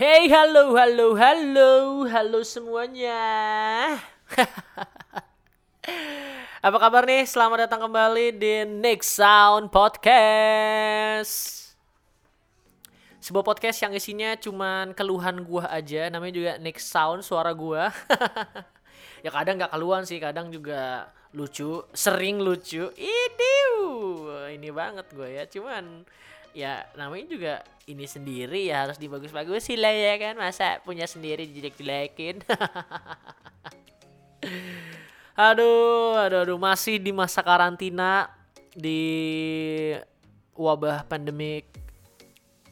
Hey, halo, halo, halo, halo semuanya. Apa kabar nih? Selamat datang kembali di Next Sound Podcast. Sebuah podcast yang isinya cuman keluhan gua aja, namanya juga Next Sound, suara gua. ya kadang nggak keluhan sih, kadang juga lucu, sering lucu. Ini, ini banget gue ya, cuman ya namanya juga ini sendiri ya harus dibagus-bagusin lah ya kan. Masa punya sendiri jelek-jelekin aduh aduh aduh masih di masa karantina di wabah pandemik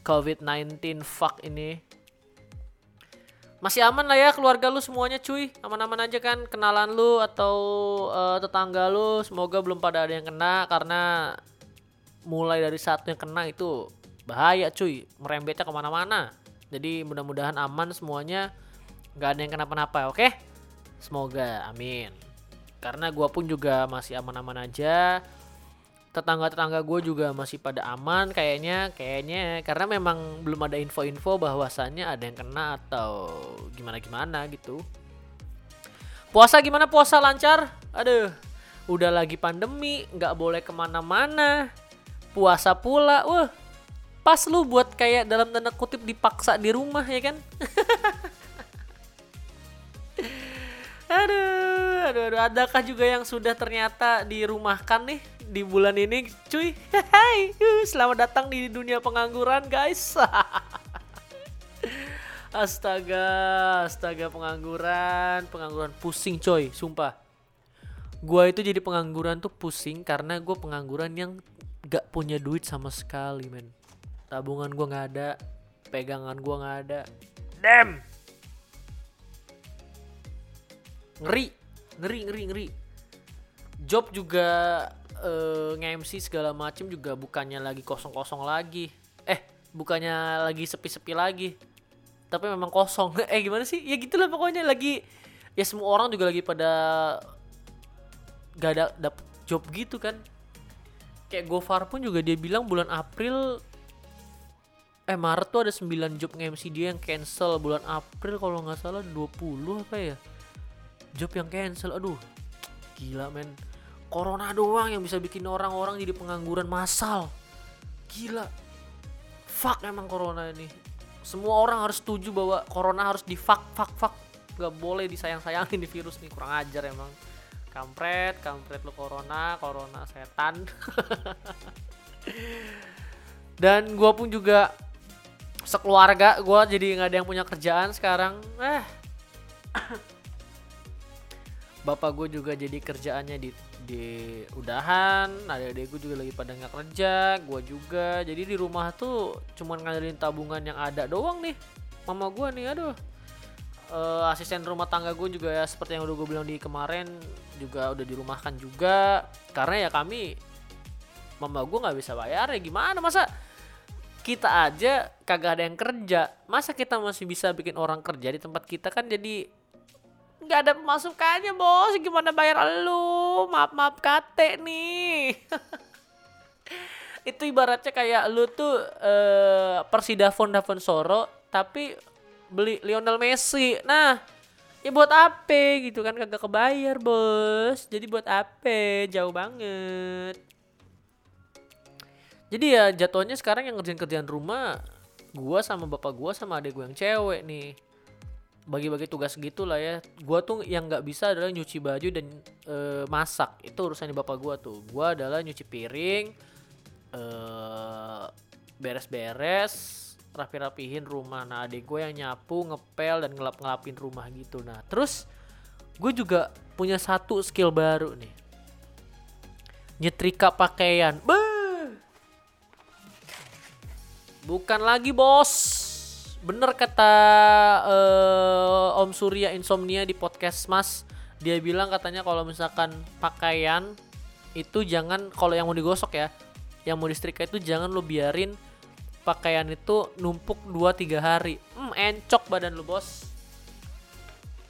COVID-19 fuck ini. Masih aman lah ya keluarga lu semuanya cuy. Aman-aman aja kan kenalan lu atau uh, tetangga lu. Semoga belum pada ada yang kena karena mulai dari satu yang kena itu bahaya cuy. Merembetnya ke mana-mana. Jadi mudah-mudahan aman semuanya. Nggak ada yang kenapa-napa oke? Semoga amin. Karena gue pun juga masih aman-aman aja. Tetangga-tetangga gue juga masih pada aman kayaknya kayaknya. Karena memang belum ada info-info bahwasannya ada yang kena atau gimana-gimana gitu. Puasa gimana? Puasa lancar? Aduh udah lagi pandemi nggak boleh ke mana-mana puasa pula wah pas lu buat kayak dalam tanda kutip dipaksa di rumah ya kan? Aduh aduh aduh adakah juga yang sudah ternyata dirumahkan nih di bulan ini cuy? Hai selamat datang di dunia pengangguran guys. Astaga astaga pengangguran pengangguran pusing coy sumpah. Gua itu jadi pengangguran tuh pusing karena gue pengangguran yang gak punya duit sama sekali men. Tabungan gue nggak ada pegangan gue nggak ada. Damn! Ngeri ngeri ngeri ngeri. Job juga uh, nge-MC segala macem juga bukannya lagi kosong-kosong lagi. Eh bukannya lagi sepi-sepi lagi tapi memang kosong. Eh gimana sih? Ya gitulah pokoknya lagi ya semua orang juga lagi pada gak ada dapet job gitu kan kayak Gofar pun juga dia bilang bulan April eh Maret tuh ada 9 job nge-MC dia yang cancel. Bulan April kalau nggak salah 20 apa ya? Job yang cancel. Aduh gila men. Corona doang yang bisa bikin orang-orang jadi pengangguran massal. Gila. Fuck emang corona ini. Semua orang harus setuju bahwa corona harus di fuck fuck. Fuck gak boleh disayang-sayangin di virus nih. Kurang ajar emang kampret kampret lu corona corona setan. Dan gue pun juga sekeluarga gue jadi nggak ada yang punya kerjaan sekarang. Eh. Bapak gue juga jadi kerjaannya di di udahan ada adik gue juga lagi pada nggak kerja gue juga. Jadi di rumah tuh cuman ngandelin tabungan yang ada doang nih. Mama gue nih aduh uh, asisten rumah tangga gue juga ya seperti yang udah gue bilang di kemarin juga udah dirumahkan juga. Karena ya kami mama gue nggak bisa bayar ya gimana? Masa kita aja kagak ada yang kerja? Masa kita masih bisa bikin orang kerja di tempat kita? Kan jadi nggak ada pemasukannya bos. Gimana bayar lu? Maaf maaf kate nih. Itu ibaratnya kayak lu tuh uh, Persidafon Davon Soro tapi beli Lionel Messi. Nah, ya buat apa gitu kan kagak kebayar, Bos. Jadi buat apa? Jauh banget. Jadi ya jatuhnya sekarang yang ngerjain kerjaan rumah gua sama bapak gua sama adik gua yang cewek nih. Bagi-bagi tugas gitu lah ya. Gua tuh yang nggak bisa adalah nyuci baju dan e, masak. Itu urusannya bapak gua tuh. Gua adalah nyuci piring, eh beres-beres, rapi-rapihin rumah. Nah adik gue yang nyapu ngepel dan ngelap-ngelapin rumah gitu. Nah terus gue juga punya satu skill baru nih. Nyetrika pakaian. Beuh. bukan lagi bos. Bener kata uh, Om Surya Insomnia di podcast Mas. Dia bilang katanya kalau misalkan pakaian itu jangan kalau yang mau digosok ya yang mau disetrika itu jangan lo biarin pakaian itu numpuk 2-3 hari. Hmm encok badan lu bos.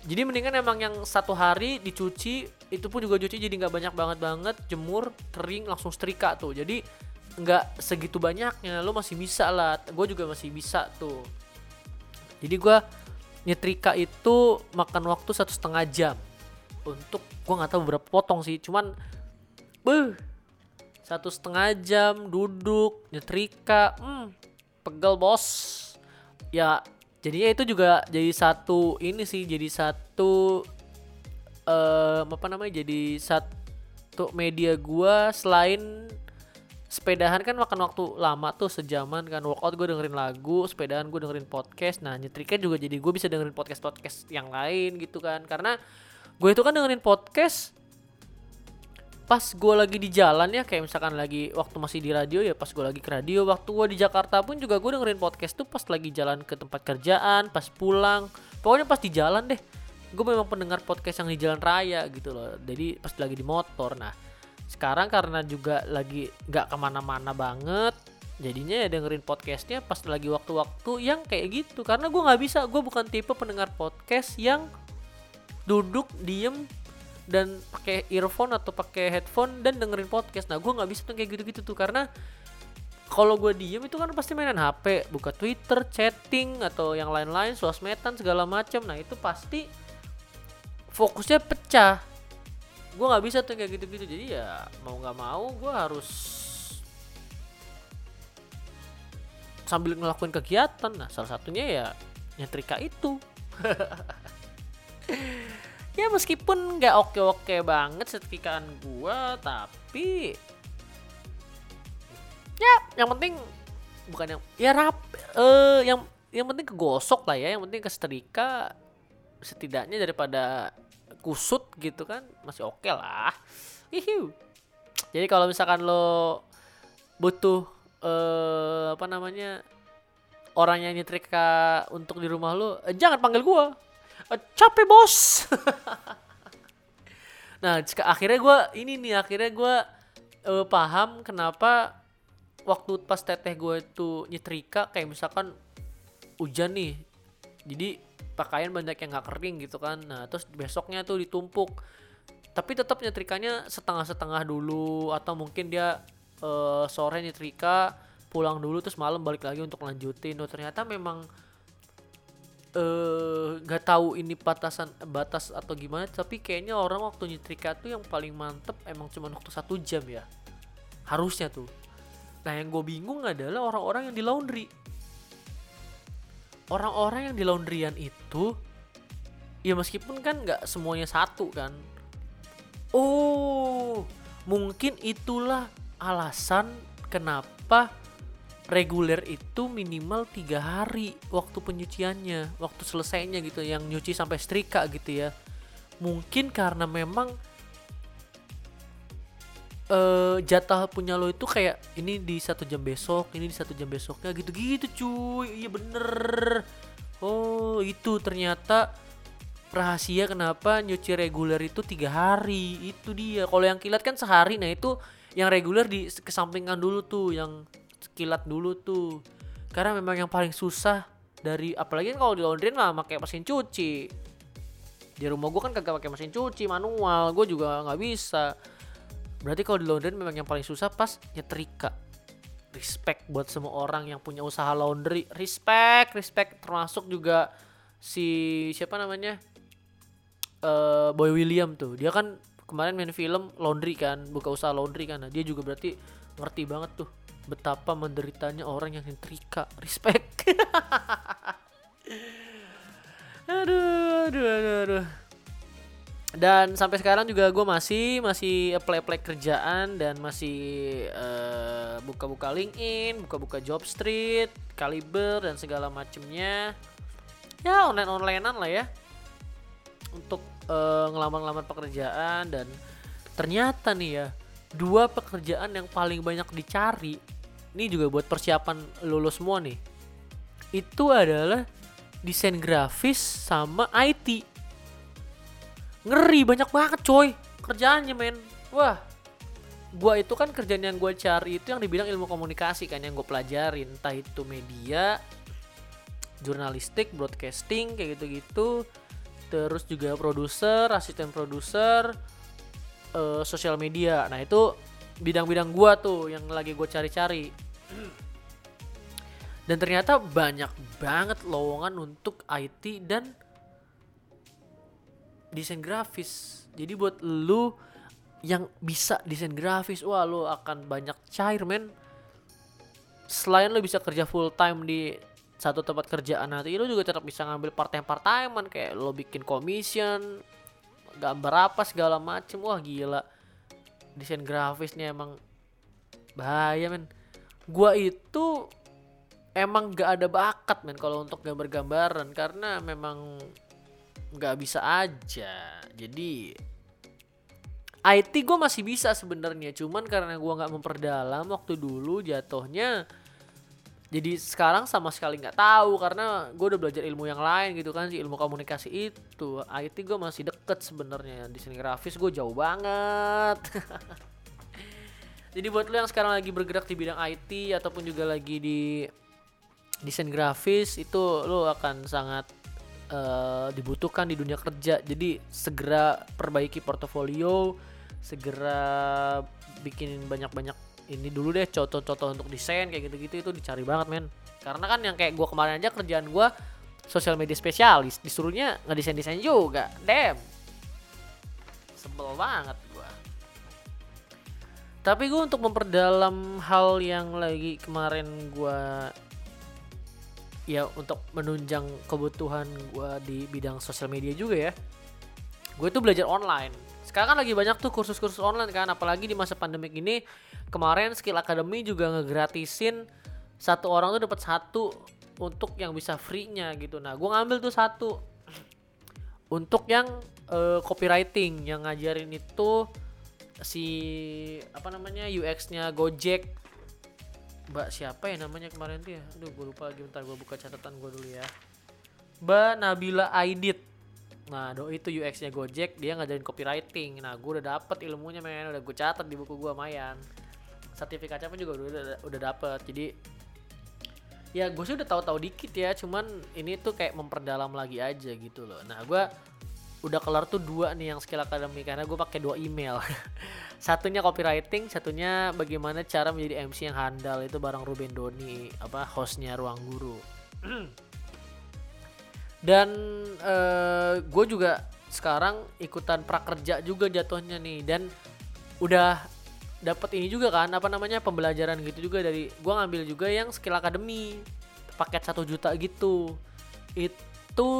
Jadi mendingan emang yang satu hari dicuci itu pun juga cuci jadi nggak banyak banget banget jemur kering langsung setrika tuh. Jadi nggak segitu banyaknya lo masih bisa lah. Gue juga masih bisa tuh. Jadi gue nyetrika itu makan waktu satu setengah jam. Untuk gue nggak tahu berapa potong sih cuman beuh satu setengah jam duduk nyetrika hmm pegel bos. Ya jadinya itu juga jadi satu ini sih jadi satu eh apa namanya jadi satu media gua selain sepedahan kan makan waktu lama tuh sejaman kan. Workout gue dengerin lagu sepedahan gue dengerin podcast. Nah nyetrika juga jadi gue bisa dengerin podcast podcast yang lain gitu kan. Karena gue itu kan dengerin podcast pas gue lagi di jalan ya kayak misalkan lagi waktu masih di radio ya pas gue lagi ke radio waktu gue di Jakarta pun juga gue dengerin podcast tuh pas lagi jalan ke tempat kerjaan pas pulang. Pokoknya pas di jalan deh. Gue memang pendengar podcast yang di jalan raya gitu loh. Jadi pas lagi di motor. Nah sekarang karena juga lagi nggak ke mana-mana banget jadinya ya dengerin podcastnya pas lagi waktu-waktu yang kayak gitu. Karena gue nggak bisa gue bukan tipe pendengar podcast yang duduk diem dan pakai earphone atau pakai headphone dan dengerin podcast. Nah gue nggak bisa tuh kayak gitu-gitu tuh karena kalau gue diem itu kan pasti mainan HP buka Twitter chatting atau yang lain-lain sosmedan segala macam nah itu pasti fokusnya pecah. Gue nggak bisa tuh kayak gitu-gitu. Jadi ya mau nggak mau gue harus sambil ngelakuin kegiatan. Nah salah satunya ya nyetrika itu ya meskipun nggak oke-oke banget setrikaan gue tapi ya yang penting bukan yang ya rap eh yang yang penting kegosok lah ya yang penting kesetrika setidaknya daripada kusut gitu kan masih oke okay lah Hihiu. jadi kalau misalkan lo butuh eh apa namanya orang yang nyetrika untuk di rumah lo eh, jangan panggil gua capek bos nah akhirnya gua ini nih akhirnya gua eh, paham kenapa waktu pas teteh gue itu nyetrika kayak misalkan hujan nih. Jadi pakaian banyak yang nggak kering gitu kan. Nah terus besoknya tuh ditumpuk. Tapi tetap nyetrikanya setengah-setengah dulu atau mungkin dia eh, sore nyetrika pulang dulu terus malam balik lagi untuk lanjutin. Oh ternyata memang eh nggak tahu ini batasan batas atau gimana tapi kayaknya orang waktu nyetrika tuh yang paling mantep emang cuma waktu satu jam ya. Harusnya tuh. Nah yang gue bingung adalah orang-orang yang di laundry. Orang-orang yang di laundryan itu ya meskipun kan nggak semuanya satu kan. Oh mungkin itulah alasan kenapa reguler itu minimal tiga hari waktu penyuciannya waktu selesainya gitu yang nyuci sampai setrika gitu ya. Mungkin karena memang eh jatah punya lo itu kayak ini di satu jam besok ini di satu jam besoknya gitu-gitu cuy iya bener. Oh itu ternyata rahasia kenapa nyuci reguler itu tiga hari itu dia. Kalau yang kilat kan sehari nah itu yang reguler di kesampingkan dulu tuh yang kilat dulu tuh. Karena memang yang paling susah dari apalagi kan kalau di laundry mah pakai mesin cuci. Di rumah gue kan kagak pakai mesin cuci manual gue juga nggak bisa. Berarti kalau di laundry memang yang paling susah pas nyetrika. Respect buat semua orang yang punya usaha laundry. Respect respect. Termasuk juga si siapa namanya? Eh Boy William tuh. Dia kan kemarin main film laundry kan buka usaha laundry kan. Nah, dia juga berarti ngerti banget tuh betapa menderitanya orang yang nyetrika respect. Aduh aduh aduh aduh. Dan sampai sekarang juga gue masih masih apply apply kerjaan dan masih eh, buka-buka LinkedIn, buka-buka job street, Kaliber dan segala macemnya. Ya online onlinean lah ya. Untuk eh, ngelamar-ngelamar pekerjaan dan ternyata nih ya dua pekerjaan yang paling banyak dicari ini juga buat persiapan lulus semua nih. Itu adalah desain grafis sama IT ngeri banyak banget coy. Kerjaannya men. Wah. Gua itu kan kerjaan yang gue cari itu yang dibilang ilmu komunikasi kan yang gue pelajarin. Entah itu media jurnalistik broadcasting kayak gitu-gitu. Terus juga produser asisten produser eh, sosial media. Nah itu bidang-bidang gua tuh yang lagi gue cari-cari. Dan ternyata banyak banget lowongan untuk IT dan desain grafis. Jadi buat lu yang bisa desain grafis wah lu akan banyak cair men. Selain lu bisa kerja full time di satu tempat kerjaan nanti lu juga tetap bisa ngambil part time part timean kayak lo bikin commission gambar apa segala macem. Wah gila desain grafisnya emang bahaya men. Gua itu emang gak ada bakat men kalau untuk gambar-gambaran karena memang nggak bisa aja. Jadi IT gue masih bisa sebenarnya cuman karena gue nggak memperdalam waktu dulu jatuhnya jadi sekarang sama sekali nggak tahu karena gue udah belajar ilmu yang lain gitu kan sih ilmu komunikasi itu. IT gue masih deket sebenarnya. Di sini grafis gue jauh banget. Jadi buat lo yang sekarang lagi bergerak di bidang IT ataupun juga lagi di desain grafis itu lo akan sangat uh, dibutuhkan di dunia kerja. Jadi segera perbaiki portofolio, segera bikin banyak-banyak ini dulu deh contoh-contoh untuk desain kayak gitu-gitu itu dicari banget men. Karena kan yang kayak gue kemarin aja kerjaan gue sosial media spesialis disuruhnya ngedesain desain juga, damn. Sebel banget gue. Tapi gue untuk memperdalam hal yang lagi kemarin gue ya untuk menunjang kebutuhan gue di bidang sosial media juga ya gue tuh belajar online sekarang kan lagi banyak tuh kursus-kursus online kan apalagi di masa pandemik ini. Kemarin skill academy juga ngegratisin satu orang tuh dapat satu untuk yang bisa free-nya gitu. Nah gue ngambil tuh satu untuk yang uh, copywriting yang ngajarin itu si apa namanya UX-nya Gojek. Mbak siapa ya namanya kemarin tuh ya? Aduh gue lupa lagi bentar gue buka catatan gue dulu ya. Mbak Nabila Aidit nah do itu UX nya Gojek dia ngajarin copywriting. Nah gue udah dapet ilmunya men. Udah gue catat di buku gue mayan sertifikatnya pun juga udah udah dapet. Jadi ya gue sih udah tahu-tahu dikit ya. Cuman ini tuh kayak memperdalam lagi aja gitu loh. Nah gue udah kelar tuh dua nih yang skill academy karena gue pakai dua email. Satunya copywriting satunya bagaimana cara menjadi MC yang handal. Itu bareng Ruben Doni apa hostnya ruang guru dan uh, eh, gue juga sekarang ikutan prakerja juga jatuhnya nih dan udah dapat ini juga kan apa namanya pembelajaran gitu juga dari gue ngambil juga yang skill academy paket satu juta gitu itu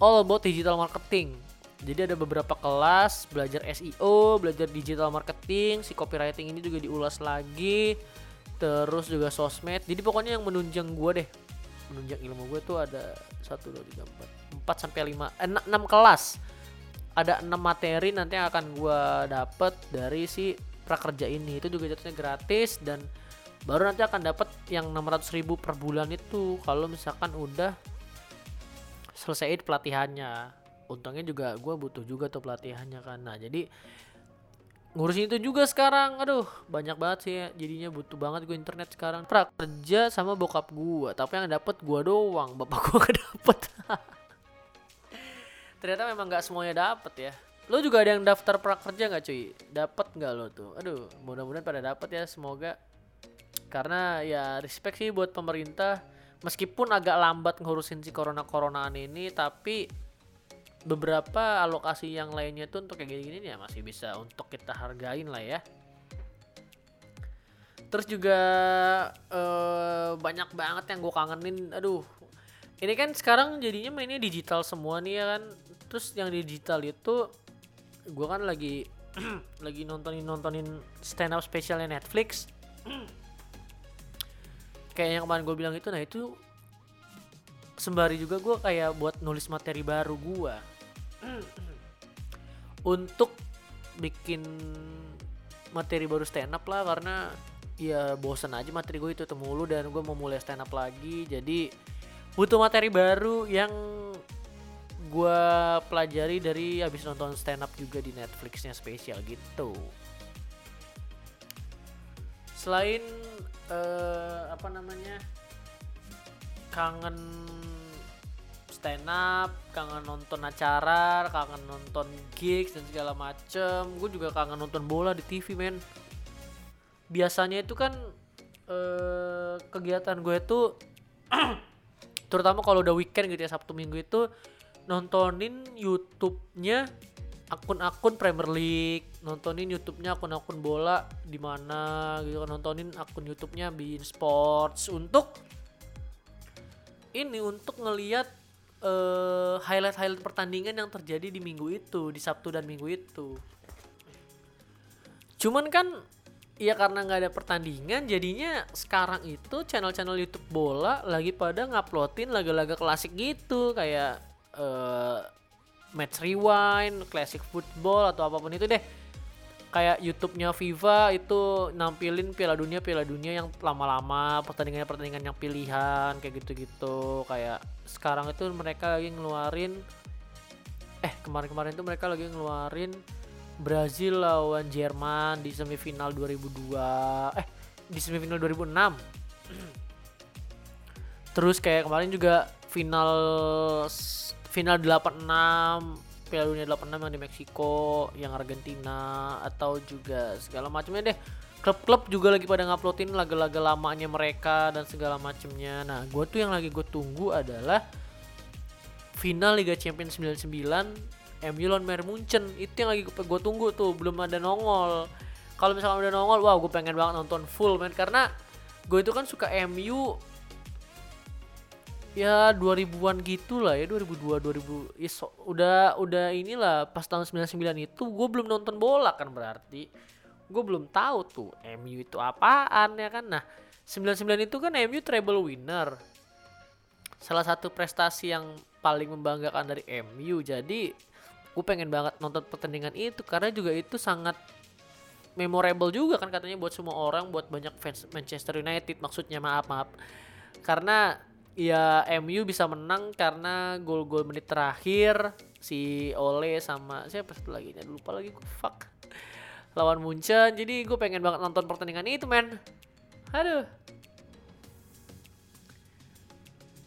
all about digital marketing. Jadi ada beberapa kelas belajar SEO, belajar digital marketing, si copywriting ini juga diulas lagi, terus juga sosmed. Jadi pokoknya yang menunjang gue deh, menunjang ilmu gue tuh ada satu dua tiga empat. Empat sampai lima eh, enam kelas. Ada enam materi nanti yang akan gue dapet dari si prakerja ini. Itu juga jatuhnya gratis dan baru nanti akan dapat yang 600 ribu per bulan itu. Kalau misalkan udah selesaiin pelatihannya. Untungnya juga gue butuh juga tuh pelatihannya kan. Nah jadi ngurusin itu juga sekarang. Aduh banyak banget sih ya. jadinya butuh banget gue internet sekarang. Kerja sama bokap gue tapi yang dapet gue doang. Bapak gue gak dapet. Ternyata memang gak semuanya dapet ya. Lo juga ada yang daftar prakerja nggak cuy? Dapet nggak lo tuh? Aduh mudah-mudahan pada dapet ya. Semoga. Karena ya respect sih buat pemerintah. Meskipun agak lambat ngurusin si corona-coronaan ini tapi beberapa alokasi yang lainnya tuh untuk kayak gini-gini ya masih bisa untuk kita hargain lah ya. Terus juga uh, banyak banget yang gue kangenin. Aduh ini kan sekarang jadinya mainnya digital semua nih ya kan. Terus yang digital itu gue kan lagi lagi nontonin nontonin stand up spesialnya Netflix. Kayak yang kemarin gue bilang itu nah itu sembari juga gue kayak buat nulis materi baru gue untuk bikin materi baru stand up lah karena ya bosan aja materi gue itu mulu dan gue mau mulai stand up lagi. Jadi butuh materi baru yang gue pelajari dari habis nonton stand up juga di Netflixnya spesial gitu. Selain uh, apa namanya kangen stand up, kangen nonton acara, kangen nonton gigs dan segala macem. Gue juga kangen nonton bola di TV men. Biasanya itu kan eh kegiatan gue tuh terutama kalau udah weekend gitu ya Sabtu Minggu itu nontonin YouTube-nya akun-akun Premier League, nontonin YouTube-nya akun-akun bola di mana gitu kan nontonin akun YouTube-nya Bein Sports untuk ini untuk ngelihat eh, highlight-highlight pertandingan yang terjadi di minggu itu, di Sabtu dan Minggu itu. Cuman kan ya karena nggak ada pertandingan jadinya sekarang itu channel-channel YouTube bola lagi pada nguploadin laga-laga klasik gitu kayak eh, match rewind, classic football atau apa pun itu deh. Kayak YouTube-nya FIFA itu nampilin Piala Dunia Piala Dunia yang lama-lama, pertandingan-pertandingan yang pilihan kayak gitu-gitu. Kayak sekarang itu mereka lagi ngeluarin eh kemarin-kemarin itu mereka lagi ngeluarin Brazil lawan Jerman di semifinal 2002 eh di semifinal 2006 terus kayak kemarin juga final final 86 Piala Dunia 86 yang di Meksiko yang Argentina atau juga segala macamnya deh. Klub-klub juga lagi pada nguploadin laga-laga lamanya mereka dan segala macamnya. Nah gue tuh yang lagi gue tunggu adalah final Liga Champions 99 MU lawan Bayern Munchen. Itu yang lagi gue tunggu tuh belum ada nongol. Kalau misalkan udah nongol wow gue pengen banget nonton full man karena gue itu kan suka MU ya 2000-an gitu lah ya 2002 2000 ya so- udah udah inilah pas tahun 99 itu gue belum nonton bola kan berarti. Gue belum tahu tuh MU itu apaan ya kan. Nah 99 itu kan MU treble winner. Salah satu prestasi yang paling membanggakan dari MU jadi gue pengen banget nonton pertandingan itu karena juga itu sangat memorable juga kan katanya buat semua orang buat banyak fans Manchester United. Maksudnya maaf maaf. Karena ya MU bisa menang karena gol-gol menit terakhir si Ole sama siapa satu lagi lupa lagi gue fuck. Lawan Munchen. Jadi gue pengen banget nonton pertandingan itu men. Aduh.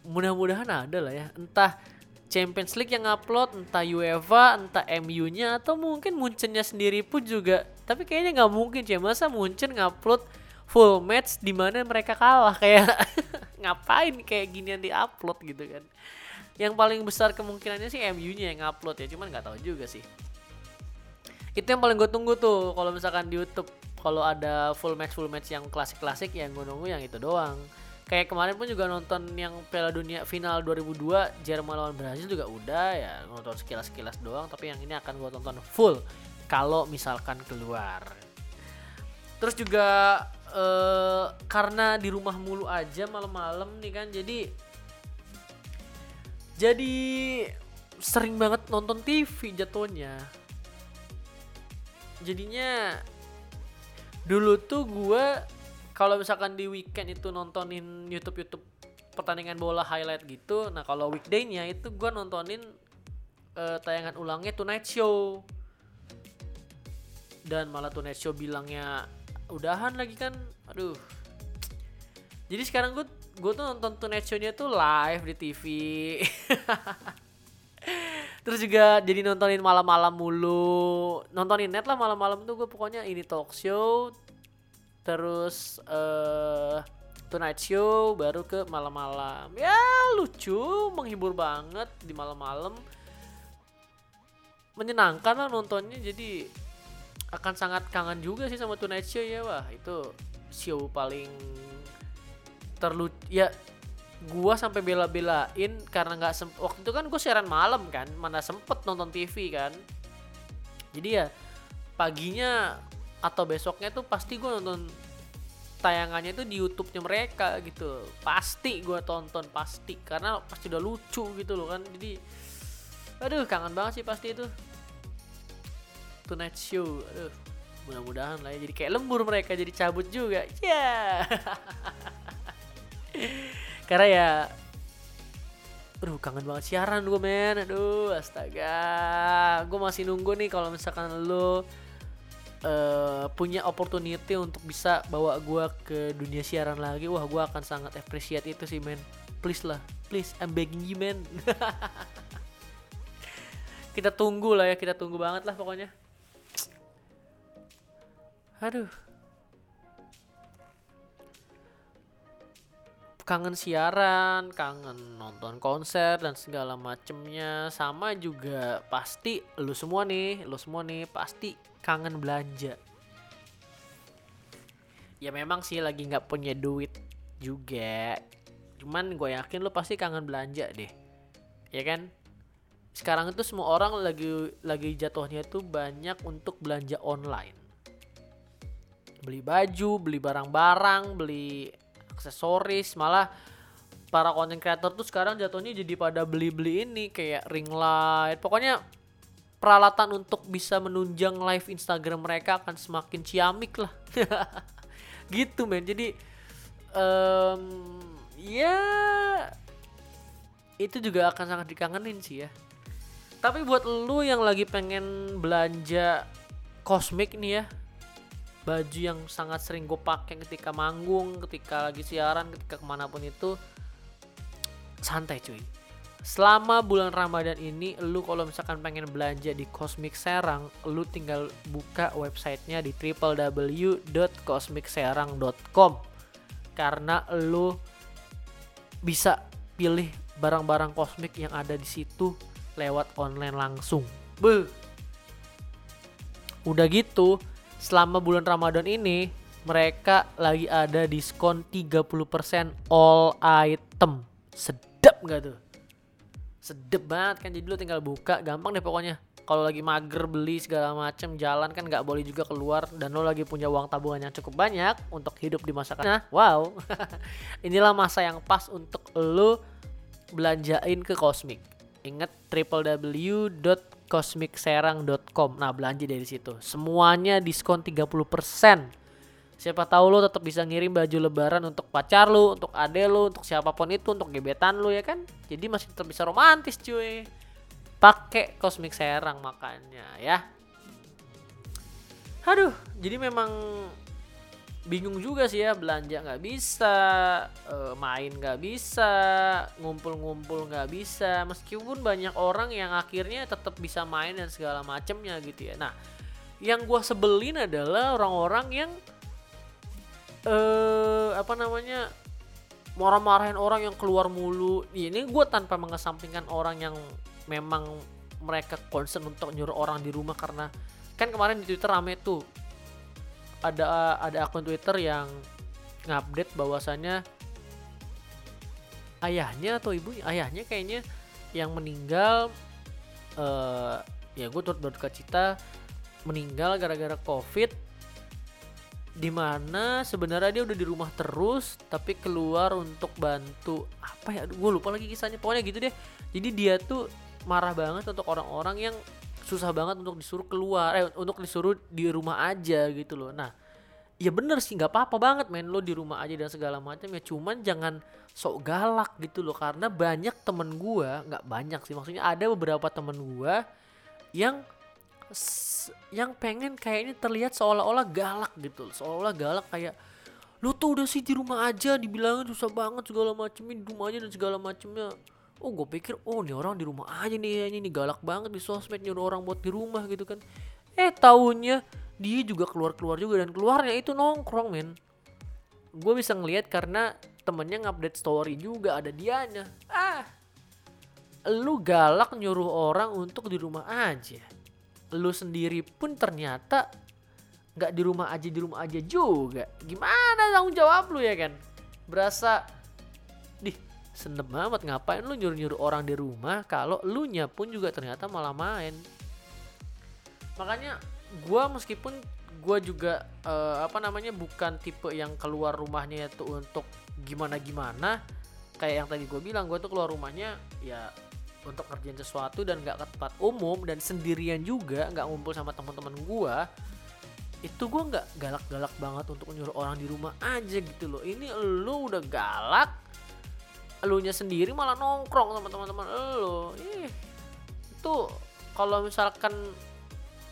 Mudah-mudahan ada lah ya. Entah Champions League yang upload entah UEFA entah MU-nya atau mungkin Munchennya sendiri pun juga. Tapi kayaknya nggak mungkin sih. Masa Munchen ngupload full match di mana mereka kalah. Kayak ngapain kayak ginian di upload gitu kan. Yang paling besar kemungkinannya sih MU-nya yang upload ya cuman nggak tahu juga sih. Itu yang paling gue tunggu tuh kalau misalkan di YouTube. Kalau ada full match full match yang klasik-klasik yang gue nunggu yang itu doang. Kayak kemarin pun juga nonton yang Piala Dunia final 2002 Jerman lawan Brazil juga udah ya nonton sekilas-sekilas doang. Tapi yang ini akan gue tonton full kalau misalkan keluar. Terus juga eh karena di rumah mulu aja malam-malam nih kan jadi jadi sering banget nonton TV jatuhnya. Jadinya dulu tuh gua kalau misalkan di weekend itu nontonin YouTube YouTube pertandingan bola highlight gitu nah kalau weekday-nya itu gua nontonin eh, tayangan ulangnya Tonight Show. Dan malah Tonight Show bilangnya udahan lagi kan. Aduh. Jadi sekarang gue gue tuh nonton Tonight Show-nya tuh live di TV terus juga jadi nontonin malam-malam mulu. Nontonin net lah malam-malam tuh gue pokoknya ini talk show. Terus eh Tonight Show baru ke malam-malam. Ya lucu menghibur banget di malam-malam. Menyenangkan lah nontonnya jadi akan sangat kangen juga sih sama Tonight Show ya wah itu show paling terlucu ya gua sampai bela-belain karena nggak sem- waktu itu kan gue siaran malam kan mana sempet nonton TV kan. Jadi ya paginya atau besoknya tuh pasti gue nonton tayangannya itu di YouTube-nya mereka gitu. Pasti gue tonton pasti. Karena pasti udah lucu gitu loh kan. Jadi aduh kangen banget sih pasti itu Tonight Show. Aduh mudah-mudahan lah ya. Jadi kayak lembur mereka jadi cabut juga. Ya karena ya aduh kangen banget siaran gue men. Aduh astaga. Gue masih nunggu nih kalau misalkan lo eh, punya opportunity untuk bisa bawa gue ke dunia siaran lagi wah gue akan sangat appreciate itu sih men. Please lah please I'm begging you men. Kita tunggu lah ya kita tunggu banget lah pokoknya aduh kangen siaran, kangen nonton konser dan segala macemnya. Sama juga pasti lu semua nih, lu semua nih pasti kangen belanja. Ya memang sih lagi nggak punya duit juga. Cuman gue yakin lu pasti kangen belanja deh. Ya kan? Sekarang itu semua orang lagi lagi jatuhnya tuh banyak untuk belanja online. Beli baju, beli barang-barang, beli aksesoris, malah para content creator tuh sekarang jatuhnya jadi pada beli-beli ini kayak ring light. Pokoknya peralatan untuk bisa menunjang live Instagram mereka akan semakin ciamik lah. gitu men. Jadi um, ya itu juga akan sangat dikangenin sih ya. Tapi buat lu yang lagi pengen belanja kosmik nih ya, baju yang sangat sering gue pakai ketika manggung, ketika lagi siaran, ketika ke mana pun itu santai cuy. Selama bulan Ramadan ini, lu kalau misalkan pengen belanja di Cosmic Serang, lu tinggal buka websitenya di www.cosmicserang.com karena lu bisa pilih barang-barang kosmik yang ada di situ lewat online langsung. Be. Udah gitu, selama bulan Ramadan ini mereka lagi ada diskon 30% all item. Sedap gak tuh? Sedep banget kan jadi lu tinggal buka gampang deh pokoknya. Kalau lagi mager beli segala macem jalan kan nggak boleh juga keluar dan lo lagi punya uang tabungan yang cukup banyak untuk hidup di masa nah, wow inilah masa yang pas untuk lo belanjain ke kosmik ingat www cosmicserang.com. Nah, belanja dari situ. Semuanya diskon 30%. Siapa tahu lo tetap bisa ngirim baju lebaran untuk pacar lo, untuk ade lo, untuk siapa pun itu, untuk gebetan lo ya kan. Jadi masih tetap bisa romantis cuy. Pakai Cosmic Serang makanya ya. Aduh, jadi memang bingung juga sih ya belanja nggak bisa uh, main nggak bisa ngumpul-ngumpul nggak bisa. Meskipun banyak orang yang akhirnya tetap bisa main dan segala macemnya gitu ya. Nah yang gue sebelin adalah orang-orang yang uh, apa namanya marah-marahin orang yang keluar mulu. Ini gue tanpa mengesampingkan orang yang memang mereka concern untuk nyuruh orang di rumah karena kan kemarin di Twitter rame tuh ada ada akun Twitter yang ngupdate bahwasannya ayahnya atau ibunya ayahnya kayaknya yang meninggal uh, ya gue turut berduka cita meninggal gara-gara covid di mana sebenarnya dia udah di rumah terus tapi keluar untuk bantu apa ya gue lupa lagi kisahnya pokoknya gitu deh. Jadi dia tuh marah banget untuk orang-orang yang susah banget untuk disuruh keluar eh untuk disuruh di rumah aja gitu loh. Nah ya bener sih nggak apa-apa banget main lo di rumah aja dan segala macam ya cuman jangan sok galak gitu loh karena banyak temen gua nggak banyak sih maksudnya ada beberapa temen gua yang yang pengen kayak ini terlihat seolah-olah galak gitu seolah-olah galak kayak lu tuh udah sih di rumah aja dibilangin susah banget segala macamnya di rumah aja dan segala macamnya oh gue pikir oh ini orang di rumah aja nih ini, ini galak banget di sosmed nyuruh orang buat di rumah gitu kan. Eh tahunya dia juga keluar-keluar juga dan keluarnya itu nongkrong men. Gue bisa ngelihat karena temennya ngupdate story juga ada dianya. Ah lu galak nyuruh orang untuk di rumah aja. Lu sendiri pun ternyata nggak di rumah aja di rumah aja juga. Gimana tanggung jawab lu ya kan? Berasa senep banget ngapain lu nyuruh-nyuruh orang di rumah kalau lu nya pun juga ternyata malah main? Makanya gue meskipun gue juga uh, apa namanya bukan tipe yang keluar rumahnya itu untuk gimana gimana kayak yang tadi gue bilang gue tuh keluar rumahnya ya untuk kerjain sesuatu dan gak ke tempat umum dan sendirian juga nggak ngumpul sama teman-teman gue itu gue nggak galak-galak banget untuk nyuruh orang di rumah aja gitu loh. Ini lu udah galak elunya sendiri malah nongkrong sama teman-teman elu. Ih itu kalau misalkan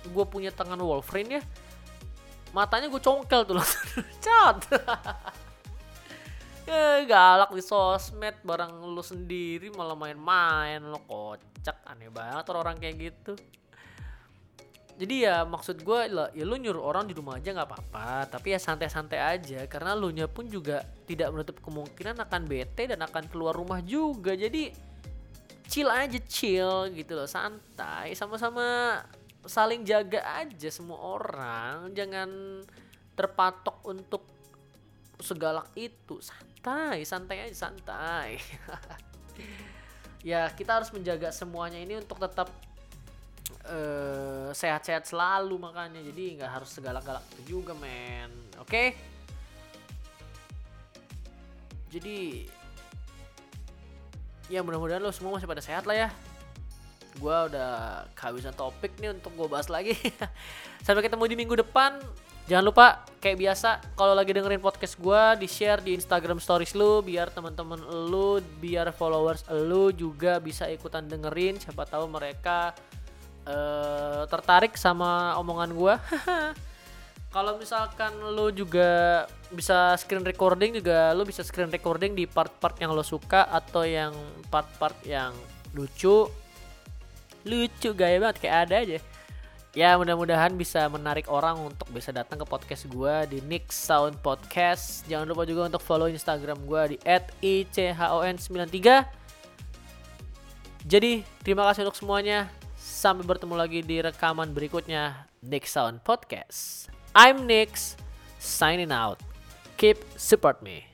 gue punya tangan Wolverine ya matanya gue congkel tuh langsung. Cat ya galak di sosmed barang lu sendiri malah main-main lo kocak aneh banget orang kayak gitu jadi ya maksud gue lah ya lu nyuruh orang di rumah aja nggak apa-apa tapi ya santai-santai aja karena lu nya pun juga tidak menutup kemungkinan akan bete dan akan keluar rumah juga. Jadi chill aja chill gitu loh santai sama-sama saling jaga aja semua orang. Jangan terpatok untuk segalak itu. Santai santai aja santai. Ya kita harus menjaga semuanya ini untuk tetap eh, sehat-sehat selalu makanya jadi nggak harus segalak-galak itu juga men. Oke? Jadi ya mudah-mudahan lo semua masih pada sehat lah ya. Gua udah kehabisan topik nih untuk gue bahas lagi. Sampai ketemu di minggu depan. Jangan lupa kayak biasa kalau lagi dengerin podcast gua di share di Instagram stories lu biar teman-teman lu biar followers lu juga bisa ikutan dengerin. Siapa tahu mereka eh, tertarik sama omongan gua. Kalau misalkan lu juga bisa screen recording juga lu bisa screen recording di part-part yang lo suka atau yang part-part yang lucu. Lucu gaya banget kayak ada aja. Ya mudah-mudahan bisa menarik orang untuk bisa datang ke podcast gua di Nick Sound Podcast. Jangan lupa juga untuk follow Instagram gua di @ichon93 jadi terima kasih untuk semuanya sampai bertemu lagi di rekaman berikutnya Nick Sound Podcast. I'm Nix signing out. Keep support me